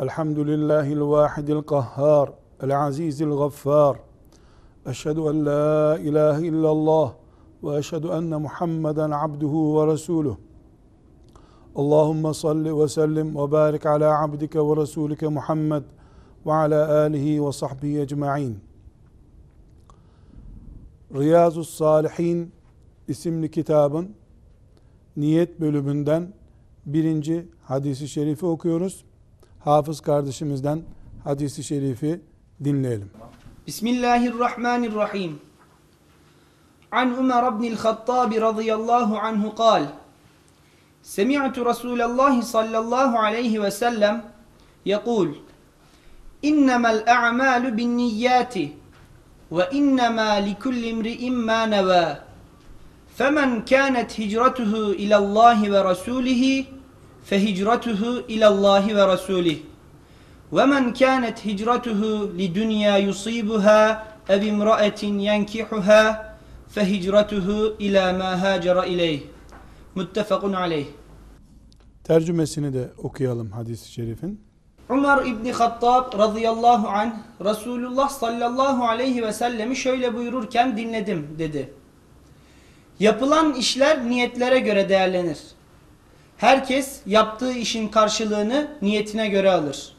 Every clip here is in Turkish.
الحمد لله الواحد القهار العزيز الغفار. Eşhedü en la ilahe illallah ve eşhedü enne Muhammeden abduhu ve resuluh. Allahumme salli ve sellim ve barik ala abdike ve resulike Muhammed ve ala alihi ve sahbihi ecma'in. Riyazu Salihin isimli kitabın niyet bölümünden birinci hadisi şerifi okuyoruz. Hafız kardeşimizden hadisi şerifi dinleyelim. Bismillahirrahmanirrahim. An Ömer ibn el-Hattab radıyallahu anhu قال سمعت رسول الله صلى الله عليه وسلم يقول إنما الأعمال بالنيات وإنما لكل امرئ ما نوى فمن كانت هجرته إلى الله ورسوله فهجرته إلى الله ورسوله ومن كانت هجرته لدنيا يصيبها أو امرأة ينكحها فهجرته إلى ما هاجر إليه متفق عليه Tercümesini de okuyalım hadis-i şerifin. Umar İbni Hattab radıyallahu anh Resulullah sallallahu aleyhi ve sellemi şöyle buyururken dinledim dedi. Yapılan işler niyetlere göre değerlenir. Herkes yaptığı işin karşılığını niyetine göre alır.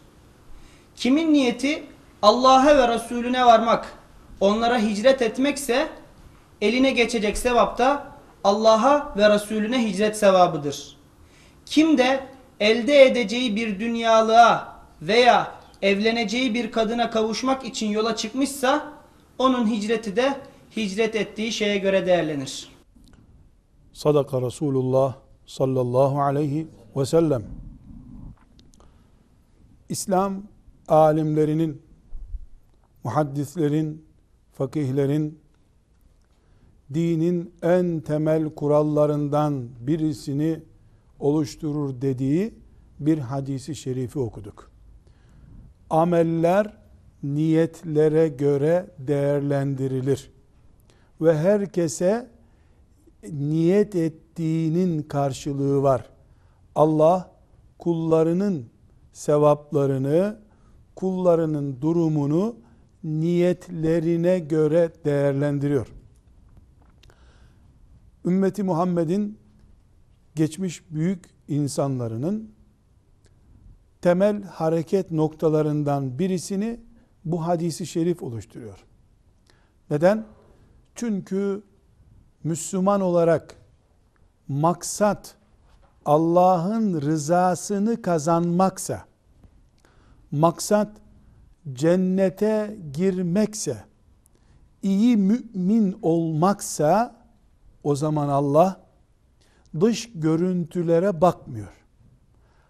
Kimin niyeti Allah'a ve Resulüne varmak, onlara hicret etmekse eline geçecek sevap da Allah'a ve Resulüne hicret sevabıdır. Kim de elde edeceği bir dünyalığa veya evleneceği bir kadına kavuşmak için yola çıkmışsa onun hicreti de hicret ettiği şeye göre değerlenir. Sadaka Resulullah sallallahu aleyhi ve sellem. İslam alimlerinin, muhaddislerin, fakihlerin dinin en temel kurallarından birisini oluşturur dediği bir hadisi şerifi okuduk. Ameller niyetlere göre değerlendirilir ve herkese niyet ettiğinin karşılığı var. Allah kullarının sevaplarını, kullarının durumunu niyetlerine göre değerlendiriyor. Ümmeti Muhammed'in geçmiş büyük insanlarının temel hareket noktalarından birisini bu hadisi şerif oluşturuyor. Neden? Çünkü Müslüman olarak maksat Allah'ın rızasını kazanmaksa, maksat cennete girmekse, iyi mümin olmaksa o zaman Allah dış görüntülere bakmıyor.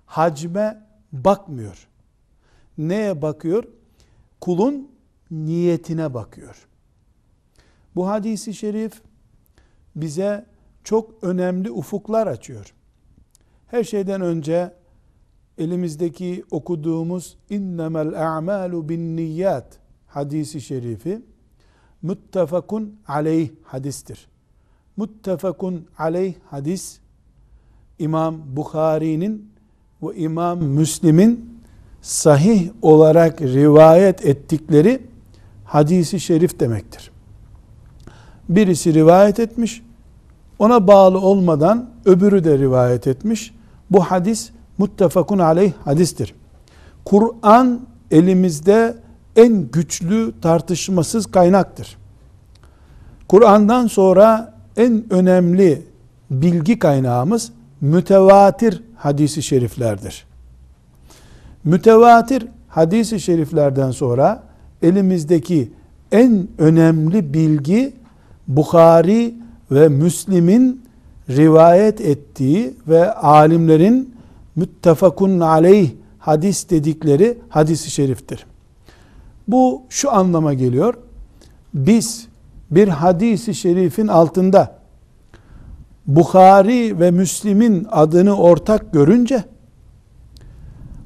Hacme bakmıyor. Neye bakıyor? Kulun niyetine bakıyor. Bu hadisi şerif bize çok önemli ufuklar açıyor. Her şeyden önce elimizdeki okuduğumuz innemel a'malu bin niyyat hadisi şerifi muttefakun aleyh hadistir. Muttefakun aleyh hadis İmam Bukhari'nin ve İmam Müslim'in sahih olarak rivayet ettikleri hadisi şerif demektir. Birisi rivayet etmiş, ona bağlı olmadan öbürü de rivayet etmiş. Bu hadis muttefakun aleyh hadistir. Kur'an elimizde en güçlü tartışmasız kaynaktır. Kur'an'dan sonra en önemli bilgi kaynağımız mütevatir hadisi şeriflerdir. Mütevatir hadisi şeriflerden sonra elimizdeki en önemli bilgi Bukhari ve Müslim'in rivayet ettiği ve alimlerin müttefakun aleyh hadis dedikleri hadisi şeriftir. Bu şu anlama geliyor. biz bir hadisi şerifin altında Bukhari ve Müslim'in adını ortak görünce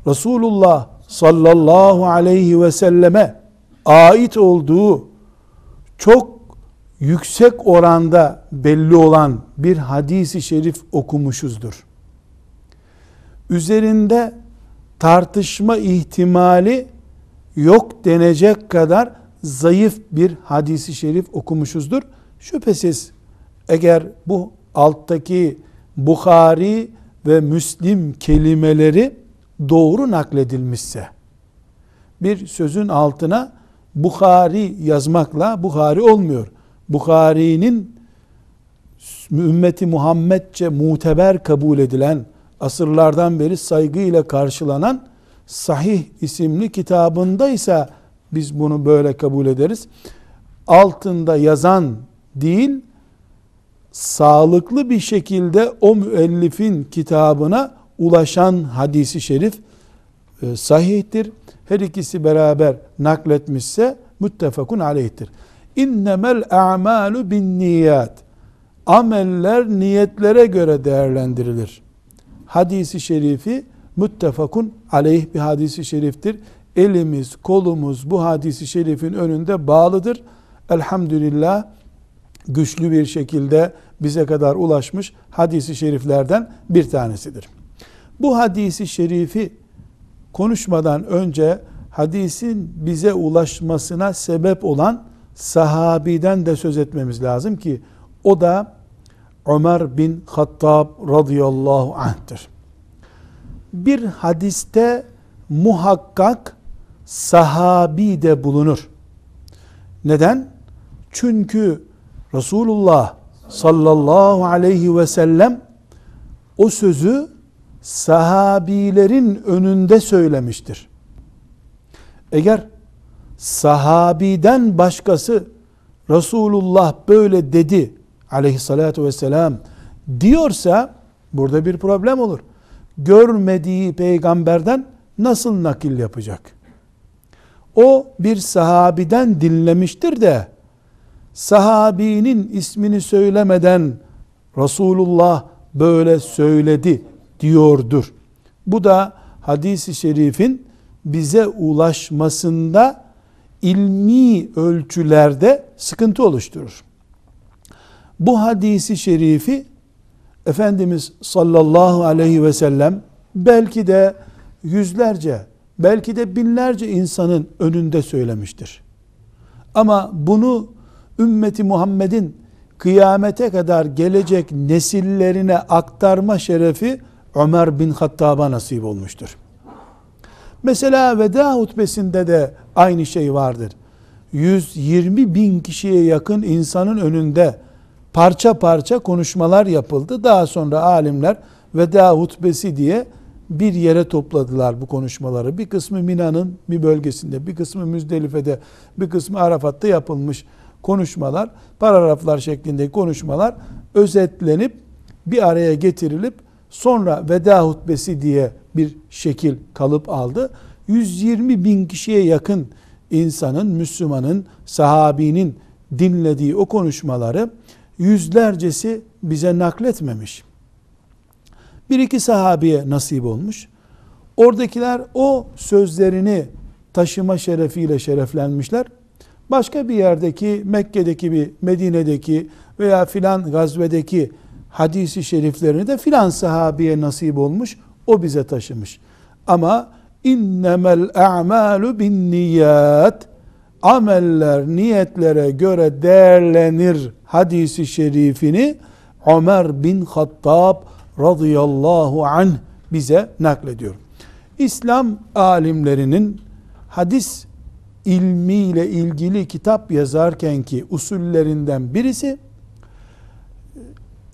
Resulullah sallallahu aleyhi ve selleme ait olduğu çok yüksek oranda belli olan bir hadisi şerif okumuşuzdur. Üzerinde tartışma ihtimali yok denecek kadar zayıf bir hadisi şerif okumuşuzdur. Şüphesiz eğer bu alttaki Bukhari ve Müslim kelimeleri doğru nakledilmişse bir sözün altına Bukhari yazmakla Bukhari olmuyor. Bukhari'nin ümmeti Muhammedçe muteber kabul edilen asırlardan beri saygıyla karşılanan Sahih isimli kitabında ise biz bunu böyle kabul ederiz. Altında yazan değil, sağlıklı bir şekilde o müellifin kitabına ulaşan hadisi şerif e, sahihtir. Her ikisi beraber nakletmişse müttefakun aleyhtir. İnnemel a'malu bin niyat. Ameller niyetlere göre değerlendirilir. Hadisi şerifi müttefakun aleyh bir hadisi şeriftir. Elimiz, kolumuz bu hadisi şerifin önünde bağlıdır. Elhamdülillah güçlü bir şekilde bize kadar ulaşmış hadisi şeriflerden bir tanesidir. Bu hadisi şerifi konuşmadan önce hadisin bize ulaşmasına sebep olan sahabiden de söz etmemiz lazım ki o da Ömer bin Hattab radıyallahu anh'tır. Bir hadiste muhakkak sahabi de bulunur. Neden? Çünkü Resulullah sallallahu aleyhi ve sellem o sözü sahabilerin önünde söylemiştir. Eğer sahabiden başkası Resulullah böyle dedi aleyhissalatü vesselam diyorsa burada bir problem olur. Görmediği peygamberden nasıl nakil yapacak? O bir sahabiden dinlemiştir de sahabinin ismini söylemeden Resulullah böyle söyledi diyordur. Bu da hadisi şerifin bize ulaşmasında ilmi ölçülerde sıkıntı oluşturur. Bu hadisi şerifi Efendimiz sallallahu aleyhi ve sellem belki de yüzlerce, belki de binlerce insanın önünde söylemiştir. Ama bunu ümmeti Muhammed'in kıyamete kadar gelecek nesillerine aktarma şerefi Ömer bin Hattab'a nasip olmuştur. Mesela veda hutbesinde de aynı şey vardır. 120 bin kişiye yakın insanın önünde parça parça konuşmalar yapıldı. Daha sonra alimler veda hutbesi diye bir yere topladılar bu konuşmaları. Bir kısmı Mina'nın bir bölgesinde, bir kısmı Müzdelife'de, bir kısmı Arafat'ta yapılmış konuşmalar, paragraflar şeklindeki konuşmalar özetlenip bir araya getirilip sonra veda hutbesi diye bir şekil kalıp aldı. 120 bin kişiye yakın insanın, Müslümanın, sahabinin dinlediği o konuşmaları yüzlercesi bize nakletmemiş. Bir iki sahabiye nasip olmuş. Oradakiler o sözlerini taşıma şerefiyle şereflenmişler. Başka bir yerdeki, Mekke'deki bir, Medine'deki veya filan gazvedeki hadisi şeriflerini de filan sahabiye nasip olmuş. O bize taşımış. Ama innemel a'malu bin niyat ameller niyetlere göre değerlenir hadisi şerifini Ömer bin Hattab radıyallahu anh bize naklediyor. İslam alimlerinin hadis ilmiyle ilgili kitap yazarken ki usullerinden birisi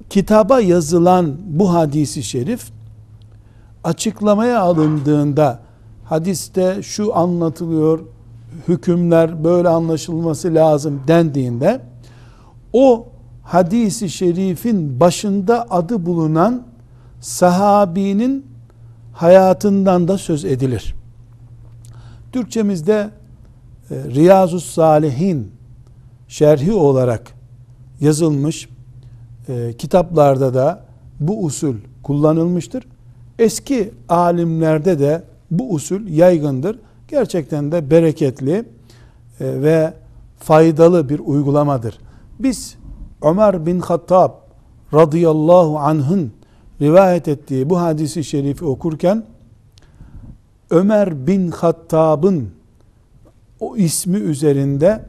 kitaba yazılan bu hadisi şerif açıklamaya alındığında hadiste şu anlatılıyor, hükümler böyle anlaşılması lazım dendiğinde o hadisi şerifin başında adı bulunan sahabinin hayatından da söz edilir. Türkçemizde e, Riyazu Salihin şerhi olarak yazılmış e, kitaplarda da bu usul kullanılmıştır. Eski alimlerde de bu usul yaygındır. Gerçekten de bereketli e, ve faydalı bir uygulamadır. Biz Ömer bin Hattab radıyallahu anh'ın rivayet ettiği bu hadisi şerifi okurken Ömer bin Hattab'ın o ismi üzerinde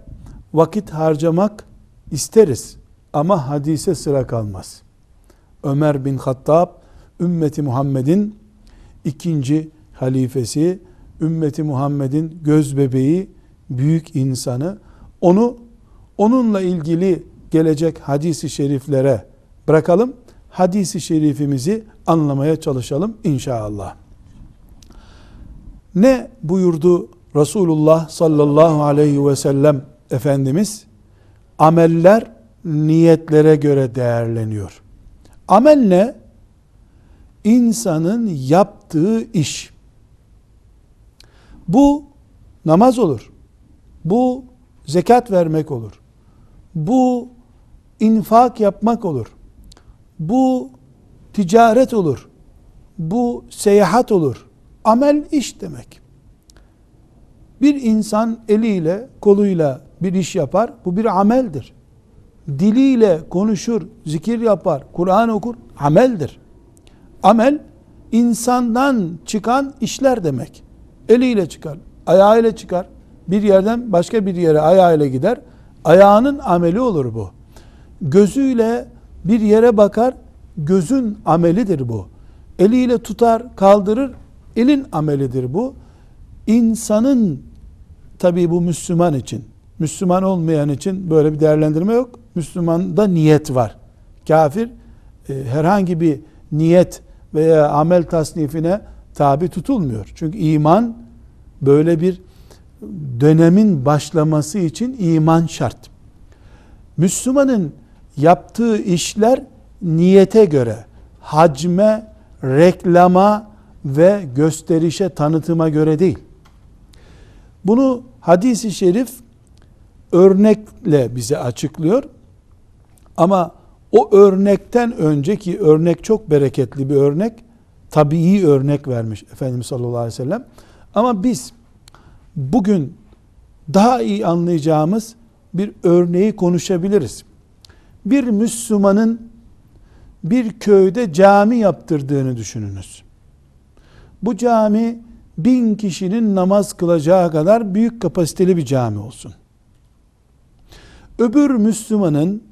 vakit harcamak isteriz ama hadise sıra kalmaz. Ömer bin Hattab ümmeti Muhammed'in ikinci halifesi, ümmeti Muhammed'in göz bebeği, büyük insanı. Onu onunla ilgili gelecek hadisi şeriflere bırakalım. Hadisi şerifimizi anlamaya çalışalım inşallah. Ne buyurdu Resulullah sallallahu aleyhi ve sellem Efendimiz? Ameller niyetlere göre değerleniyor. Amel ne? İnsanın yaptığı iş. Bu namaz olur. Bu zekat vermek olur. Bu infak yapmak olur. Bu ticaret olur. Bu seyahat olur. Amel iş demek. Bir insan eliyle, koluyla bir iş yapar. Bu bir ameldir. Diliyle konuşur, zikir yapar, Kur'an okur. Ameldir. Amel insandan çıkan işler demek. Eliyle çıkar, ayağıyla çıkar. Bir yerden başka bir yere ayağıyla gider. Ayağının ameli olur bu. Gözüyle bir yere bakar, gözün amelidir bu. Eliyle tutar, kaldırır, elin amelidir bu. İnsanın tabi bu Müslüman için, Müslüman olmayan için böyle bir değerlendirme yok. Müslümanda niyet var. Kafir e, herhangi bir niyet veya amel tasnifine tabi tutulmuyor. Çünkü iman böyle bir dönemin başlaması için iman şart. Müslümanın yaptığı işler niyete göre hacme, reklama ve gösterişe, tanıtıma göre değil. Bunu hadisi şerif örnekle bize açıklıyor. Ama o örnekten önceki örnek çok bereketli bir örnek. Tabii örnek vermiş Efendimiz sallallahu aleyhi ve sellem. Ama biz bugün daha iyi anlayacağımız bir örneği konuşabiliriz. Bir Müslümanın bir köyde cami yaptırdığını düşününüz. Bu cami bin kişinin namaz kılacağı kadar büyük kapasiteli bir cami olsun. Öbür Müslümanın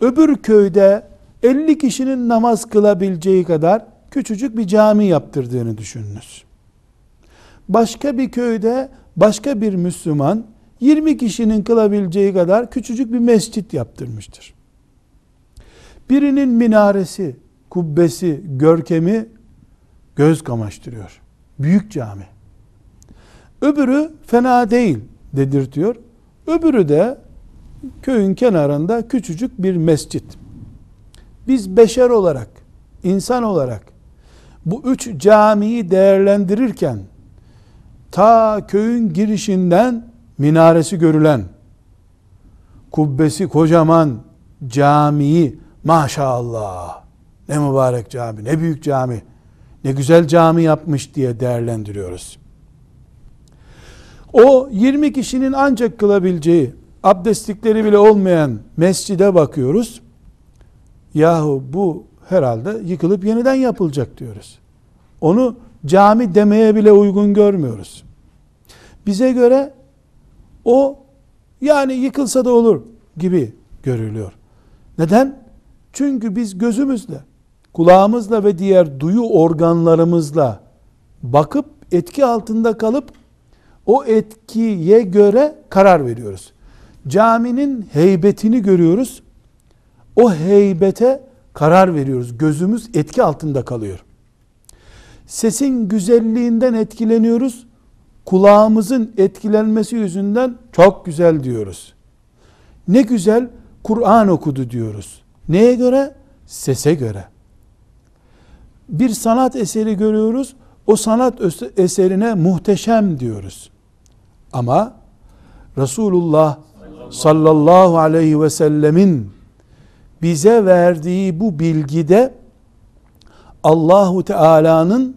öbür köyde 50 kişinin namaz kılabileceği kadar küçücük bir cami yaptırdığını düşününüz. Başka bir köyde başka bir Müslüman 20 kişinin kılabileceği kadar küçücük bir mescit yaptırmıştır. Birinin minaresi, kubbesi, görkemi göz kamaştırıyor. Büyük cami. Öbürü fena değil dedirtiyor. Öbürü de köyün kenarında küçücük bir mescit. Biz beşer olarak, insan olarak bu üç camiyi değerlendirirken ta köyün girişinden minaresi görülen kubbesi kocaman camiyi maşallah ne mübarek cami ne büyük cami ne güzel cami yapmış diye değerlendiriyoruz. O 20 kişinin ancak kılabileceği abdestlikleri bile olmayan mescide bakıyoruz. Yahu bu herhalde yıkılıp yeniden yapılacak diyoruz. Onu cami demeye bile uygun görmüyoruz. Bize göre o yani yıkılsa da olur gibi görülüyor. Neden? Çünkü biz gözümüzle, kulağımızla ve diğer duyu organlarımızla bakıp etki altında kalıp o etkiye göre karar veriyoruz. Caminin heybetini görüyoruz. O heybete karar veriyoruz. Gözümüz etki altında kalıyor. Sesin güzelliğinden etkileniyoruz. Kulağımızın etkilenmesi yüzünden çok güzel diyoruz. Ne güzel Kur'an okudu diyoruz. Neye göre? Sese göre. Bir sanat eseri görüyoruz. O sanat eserine muhteşem diyoruz. Ama Resulullah sallallahu aleyhi ve sellemin bize verdiği bu bilgide Allahu Teala'nın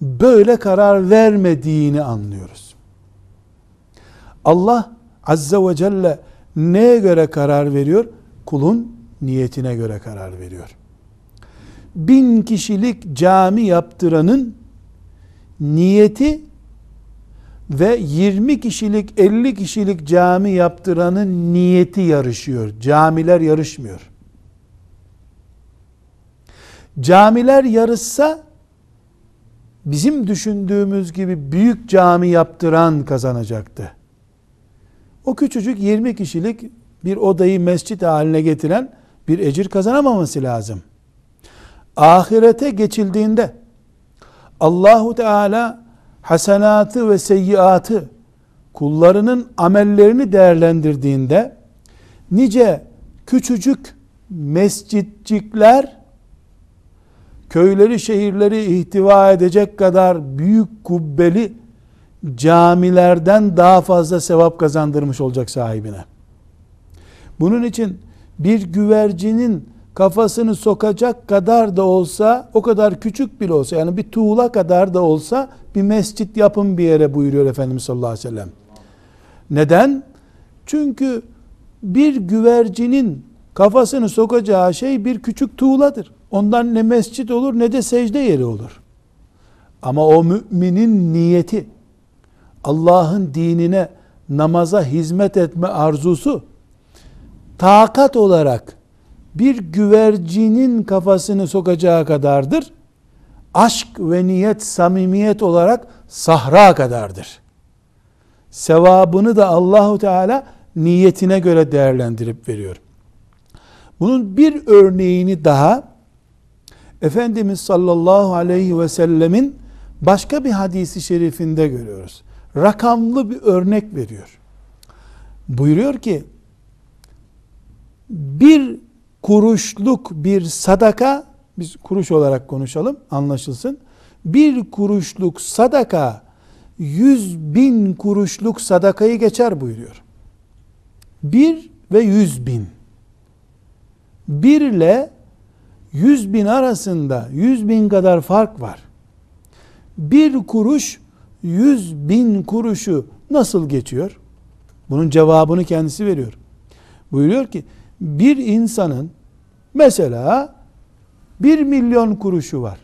böyle karar vermediğini anlıyoruz. Allah Azze ve Celle neye göre karar veriyor? Kulun niyetine göre karar veriyor. Bin kişilik cami yaptıranın niyeti ve 20 kişilik 50 kişilik cami yaptıranın niyeti yarışıyor. Camiler yarışmıyor. Camiler yarışsa bizim düşündüğümüz gibi büyük cami yaptıran kazanacaktı. O küçücük 20 kişilik bir odayı mescit haline getiren bir ecir kazanamaması lazım. Ahirete geçildiğinde Allahu Teala hasenatı ve seyyiatı kullarının amellerini değerlendirdiğinde nice küçücük mescitcikler köyleri şehirleri ihtiva edecek kadar büyük kubbeli camilerden daha fazla sevap kazandırmış olacak sahibine. Bunun için bir güvercinin kafasını sokacak kadar da olsa, o kadar küçük bile olsa, yani bir tuğla kadar da olsa bir mescit yapın bir yere buyuruyor Efendimiz sallallahu aleyhi ve sellem. Neden? Çünkü bir güvercinin kafasını sokacağı şey bir küçük tuğladır. Ondan ne mescit olur ne de secde yeri olur. Ama o müminin niyeti, Allah'ın dinine, namaza hizmet etme arzusu, takat olarak bir güvercinin kafasını sokacağı kadardır. Aşk ve niyet, samimiyet olarak sahra kadardır. Sevabını da Allahu Teala niyetine göre değerlendirip veriyor. Bunun bir örneğini daha Efendimiz sallallahu aleyhi ve sellemin başka bir hadisi şerifinde görüyoruz. Rakamlı bir örnek veriyor. Buyuruyor ki bir kuruşluk bir sadaka biz kuruş olarak konuşalım anlaşılsın. Bir kuruşluk sadaka yüz bin kuruşluk sadakayı geçer buyuruyor. Bir ve yüz bin. Bir ile yüz bin arasında yüz bin kadar fark var. Bir kuruş yüz bin kuruşu nasıl geçiyor? Bunun cevabını kendisi veriyor. Buyuruyor ki bir insanın mesela bir milyon kuruşu var.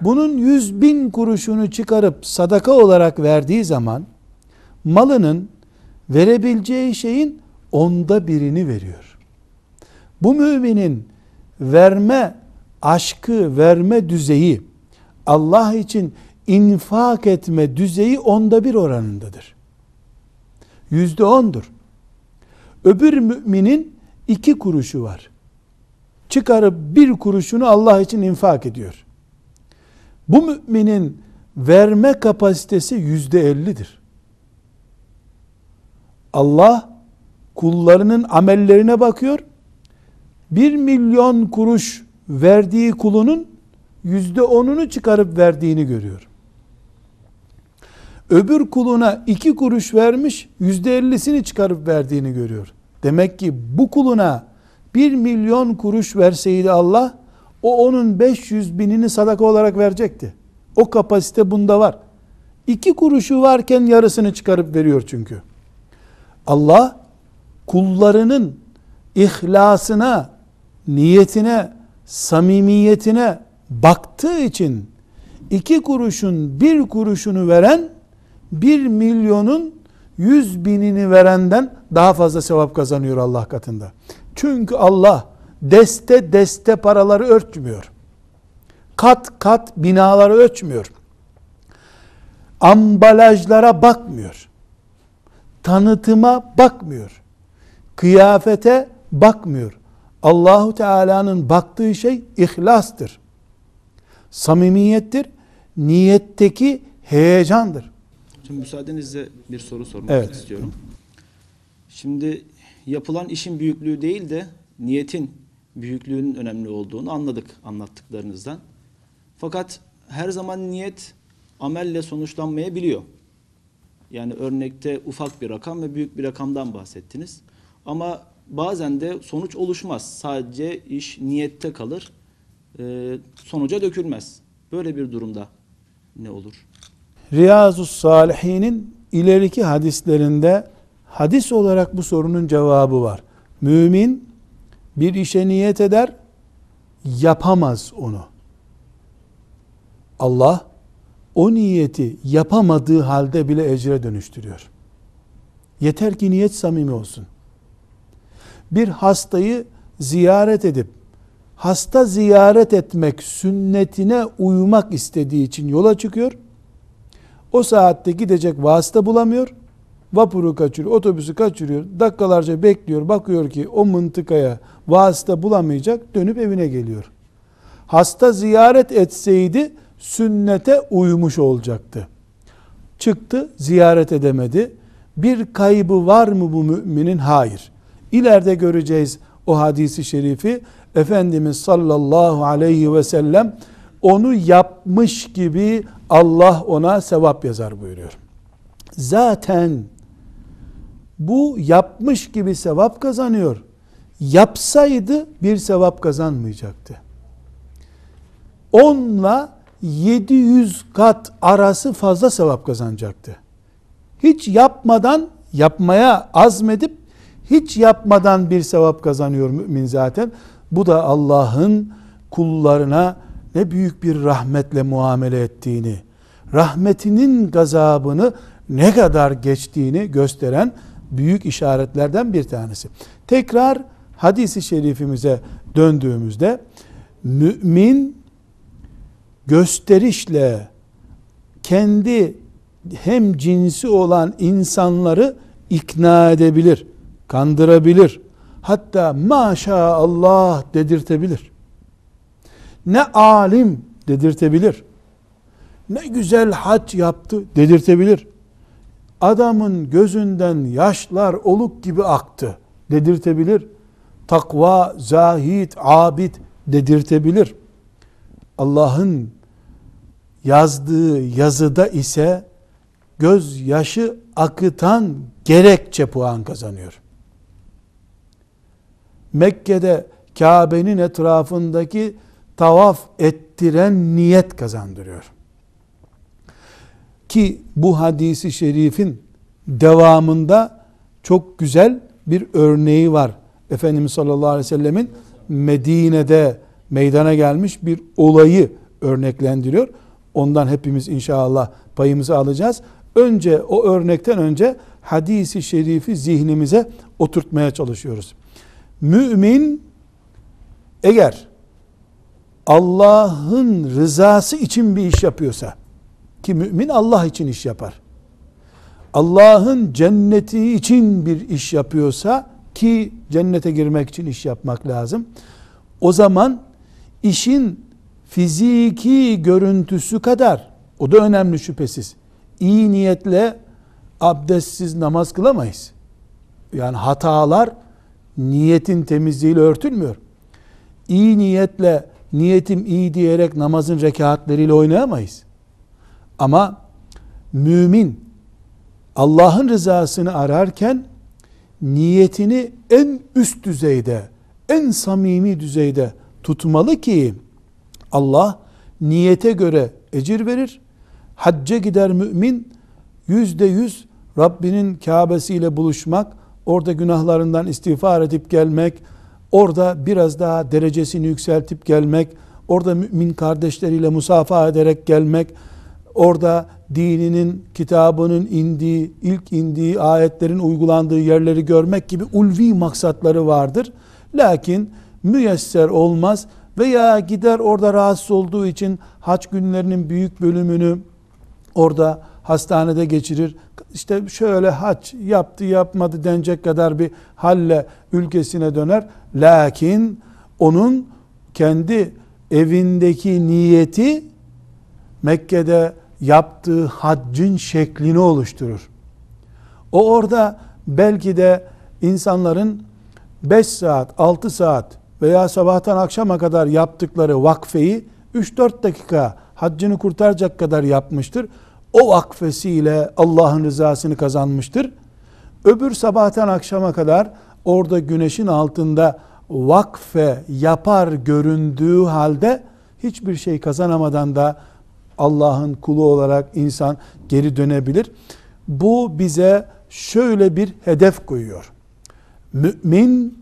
Bunun yüz bin kuruşunu çıkarıp sadaka olarak verdiği zaman malının verebileceği şeyin onda birini veriyor. Bu müminin verme aşkı, verme düzeyi, Allah için infak etme düzeyi onda bir oranındadır. Yüzde ondur. Öbür müminin iki kuruşu var. Çıkarıp bir kuruşunu Allah için infak ediyor. Bu müminin verme kapasitesi yüzde ellidir. Allah kullarının amellerine bakıyor. Bir milyon kuruş verdiği kulunun yüzde onunu çıkarıp verdiğini görüyor. Öbür kuluna iki kuruş vermiş, yüzde ellisini çıkarıp verdiğini görüyor. Demek ki bu kuluna bir milyon kuruş verseydi Allah, o onun 500 binini sadaka olarak verecekti. O kapasite bunda var. İki kuruşu varken yarısını çıkarıp veriyor çünkü. Allah kullarının ihlasına, niyetine, samimiyetine baktığı için iki kuruşun bir kuruşunu veren bir milyonun yüz binini verenden daha fazla sevap kazanıyor Allah katında. Çünkü Allah deste deste paraları ölçmüyor. Kat kat binaları ölçmüyor. Ambalajlara bakmıyor. Tanıtıma bakmıyor. Kıyafete bakmıyor. Allahu Teala'nın baktığı şey ihlastır. Samimiyettir. Niyetteki heyecandır. Şimdi müsaadenizle bir soru sormak Evet. istiyorum. Şimdi yapılan işin büyüklüğü değil de niyetin büyüklüğünün önemli olduğunu anladık anlattıklarınızdan. Fakat her zaman niyet amelle sonuçlanmayabiliyor. Yani örnekte ufak bir rakam ve büyük bir rakamdan bahsettiniz. Ama bazen de sonuç oluşmaz. Sadece iş niyette kalır. e, sonuca dökülmez. Böyle bir durumda ne olur? Riyazu Salihin'in ileriki hadislerinde hadis olarak bu sorunun cevabı var. Mümin bir işe niyet eder, yapamaz onu. Allah o niyeti yapamadığı halde bile ecre dönüştürüyor. Yeter ki niyet samimi olsun. Bir hastayı ziyaret edip hasta ziyaret etmek sünnetine uymak istediği için yola çıkıyor. O saatte gidecek vasıta bulamıyor. Vapuru kaçırıyor, otobüsü kaçırıyor. Dakikalarca bekliyor. Bakıyor ki o mıntıkaya vasıta bulamayacak. Dönüp evine geliyor. Hasta ziyaret etseydi sünnete uymuş olacaktı. Çıktı, ziyaret edemedi. Bir kaybı var mı bu müminin? Hayır. İleride göreceğiz o hadisi şerifi. Efendimiz sallallahu aleyhi ve sellem onu yapmış gibi Allah ona sevap yazar buyuruyor. Zaten bu yapmış gibi sevap kazanıyor. Yapsaydı bir sevap kazanmayacaktı. Onla 700 kat arası fazla sevap kazanacaktı. Hiç yapmadan yapmaya azmedip hiç yapmadan bir sevap kazanıyor mümin zaten. Bu da Allah'ın kullarına ne büyük bir rahmetle muamele ettiğini, rahmetinin gazabını ne kadar geçtiğini gösteren büyük işaretlerden bir tanesi. Tekrar hadisi şerifimize döndüğümüzde mümin gösterişle kendi hem cinsi olan insanları ikna edebilir, kandırabilir. Hatta maşallah dedirtebilir. Ne alim dedirtebilir. Ne güzel hac yaptı dedirtebilir. Adamın gözünden yaşlar oluk gibi aktı dedirtebilir. Takva, zahid, abid dedirtebilir. Allah'ın yazdığı yazıda ise gözyaşı akıtan gerekçe puan kazanıyor. Mekke'de Kabe'nin etrafındaki tavaf ettiren niyet kazandırıyor. Ki bu hadisi şerifin devamında çok güzel bir örneği var. Efendimiz sallallahu aleyhi ve sellemin Medine'de meydana gelmiş bir olayı örneklendiriyor. Ondan hepimiz inşallah payımızı alacağız. Önce o örnekten önce hadisi şerifi zihnimize oturtmaya çalışıyoruz. Mümin eğer Allah'ın rızası için bir iş yapıyorsa ki mümin Allah için iş yapar. Allah'ın cenneti için bir iş yapıyorsa ki cennete girmek için iş yapmak lazım. O zaman işin fiziki görüntüsü kadar o da önemli şüphesiz. İyi niyetle abdestsiz namaz kılamayız. Yani hatalar niyetin temizliğiyle örtülmüyor. İyi niyetle niyetim iyi diyerek namazın rekatleriyle oynayamayız. Ama mümin Allah'ın rızasını ararken niyetini en üst düzeyde, en samimi düzeyde tutmalı ki Allah niyete göre ecir verir. Hacca gider mümin yüzde yüz Rabbinin Kabe'si ile buluşmak, orada günahlarından istiğfar edip gelmek, orada biraz daha derecesini yükseltip gelmek, orada mümin kardeşleriyle musafaha ederek gelmek, orada dininin, kitabının indiği, ilk indiği ayetlerin uygulandığı yerleri görmek gibi ulvi maksatları vardır. Lakin müyesser olmaz veya gider orada rahatsız olduğu için haç günlerinin büyük bölümünü orada hastanede geçirir. İşte şöyle haç yaptı yapmadı denecek kadar bir halle ülkesine döner. Lakin onun kendi evindeki niyeti Mekke'de yaptığı haccın şeklini oluşturur. O orada belki de insanların 5 saat, 6 saat veya sabahtan akşama kadar yaptıkları vakfeyi 3-4 dakika haccını kurtaracak kadar yapmıştır. O vakfesiyle Allah'ın rızasını kazanmıştır. Öbür sabahtan akşama kadar orada güneşin altında vakfe yapar göründüğü halde hiçbir şey kazanamadan da Allah'ın kulu olarak insan geri dönebilir. Bu bize şöyle bir hedef koyuyor. Mümin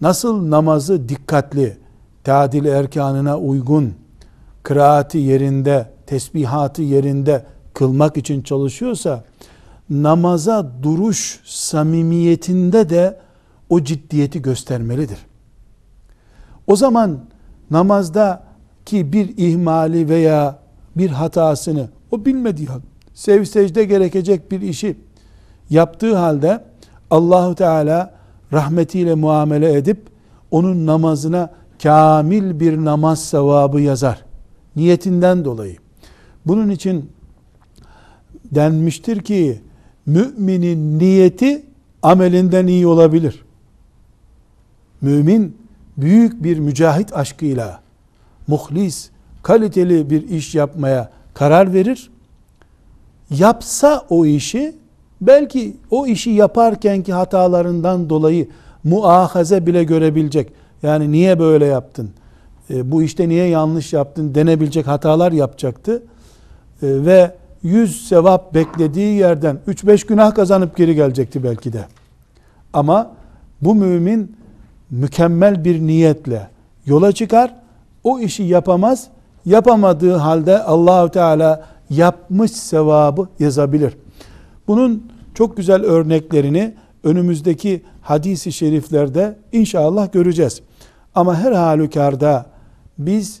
nasıl namazı dikkatli, tadil erkanına uygun, kıraati yerinde, tesbihatı yerinde kılmak için çalışıyorsa, namaza duruş samimiyetinde de o ciddiyeti göstermelidir. O zaman namazda ki bir ihmali veya bir hatasını o bilmediği sev secde gerekecek bir işi yaptığı halde Allahu Teala rahmetiyle muamele edip onun namazına kamil bir namaz sevabı yazar. Niyetinden dolayı. Bunun için denmiştir ki müminin niyeti amelinden iyi olabilir. Mümin büyük bir mücahit aşkıyla muhlis, kaliteli bir iş yapmaya karar verir. Yapsa o işi belki o işi yaparkenki hatalarından dolayı muahaze bile görebilecek. Yani niye böyle yaptın? E, bu işte niye yanlış yaptın denebilecek hatalar yapacaktı. E, ve yüz sevap beklediği yerden 3-5 günah kazanıp geri gelecekti belki de. Ama bu mümin mükemmel bir niyetle yola çıkar. O işi yapamaz. Yapamadığı halde Allahu Teala yapmış sevabı yazabilir. Bunun çok güzel örneklerini önümüzdeki hadisi şeriflerde inşallah göreceğiz. Ama her halükarda biz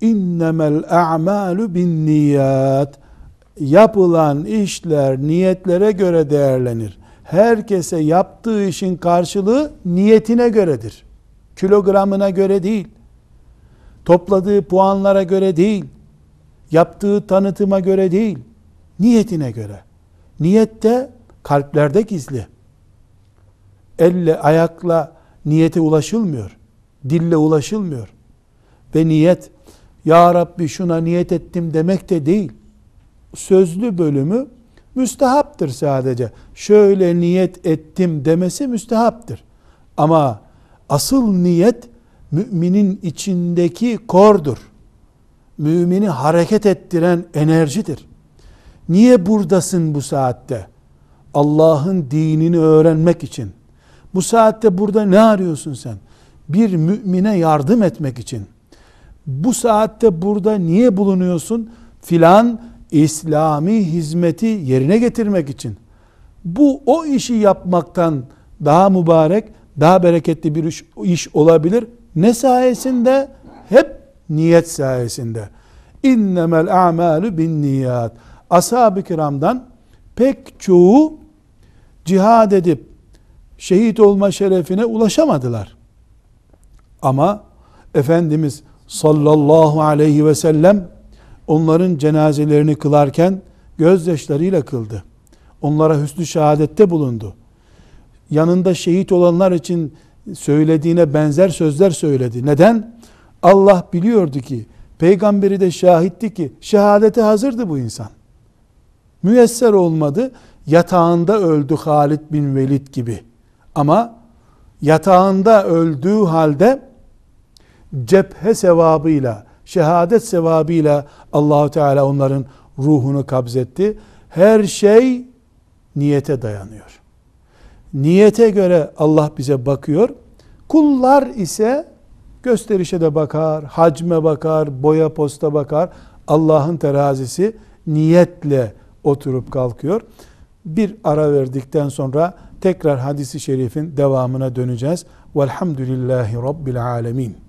innemel a'malu bin niyat yapılan işler niyetlere göre değerlenir. Herkese yaptığı işin karşılığı niyetine göredir. Kilogramına göre değil. Topladığı puanlara göre değil. Yaptığı tanıtıma göre değil. Niyetine göre. Niyette kalplerde gizli. Elle, ayakla niyete ulaşılmıyor. Dille ulaşılmıyor. Ve niyet, Ya Rabbi şuna niyet ettim demek de değil. Sözlü bölümü müstehaptır sadece. Şöyle niyet ettim demesi müstehaptır. Ama asıl niyet müminin içindeki kordur. Mümini hareket ettiren enerjidir. Niye buradasın bu saatte? Allah'ın dinini öğrenmek için. Bu saatte burada ne arıyorsun sen? Bir mümine yardım etmek için. Bu saatte burada niye bulunuyorsun? Filan İslami hizmeti yerine getirmek için. Bu o işi yapmaktan daha mübarek, daha bereketli bir iş, iş olabilir. Ne sayesinde? Hep niyet sayesinde. İnnemel a'malu bin niyat. Ashab-ı kiramdan pek çoğu cihad edip şehit olma şerefine ulaşamadılar. Ama Efendimiz sallallahu aleyhi ve sellem onların cenazelerini kılarken gözyaşlarıyla kıldı. Onlara hüsnü şehadette bulundu. Yanında şehit olanlar için söylediğine benzer sözler söyledi. Neden? Allah biliyordu ki, peygamberi de şahitti ki şehadete hazırdı bu insan. Müyesser olmadı. Yatağında öldü Halid bin Velid gibi. Ama yatağında öldüğü halde cephe sevabıyla, şehadet sevabıyla Allahu Teala onların ruhunu kabzetti. Her şey niyete dayanıyor. Niyete göre Allah bize bakıyor. Kullar ise gösterişe de bakar, hacme bakar, boya posta bakar. Allah'ın terazisi niyetle oturup kalkıyor. Bir ara verdikten sonra tekrar hadisi şerifin devamına döneceğiz. Velhamdülillahi Rabbil Alemin.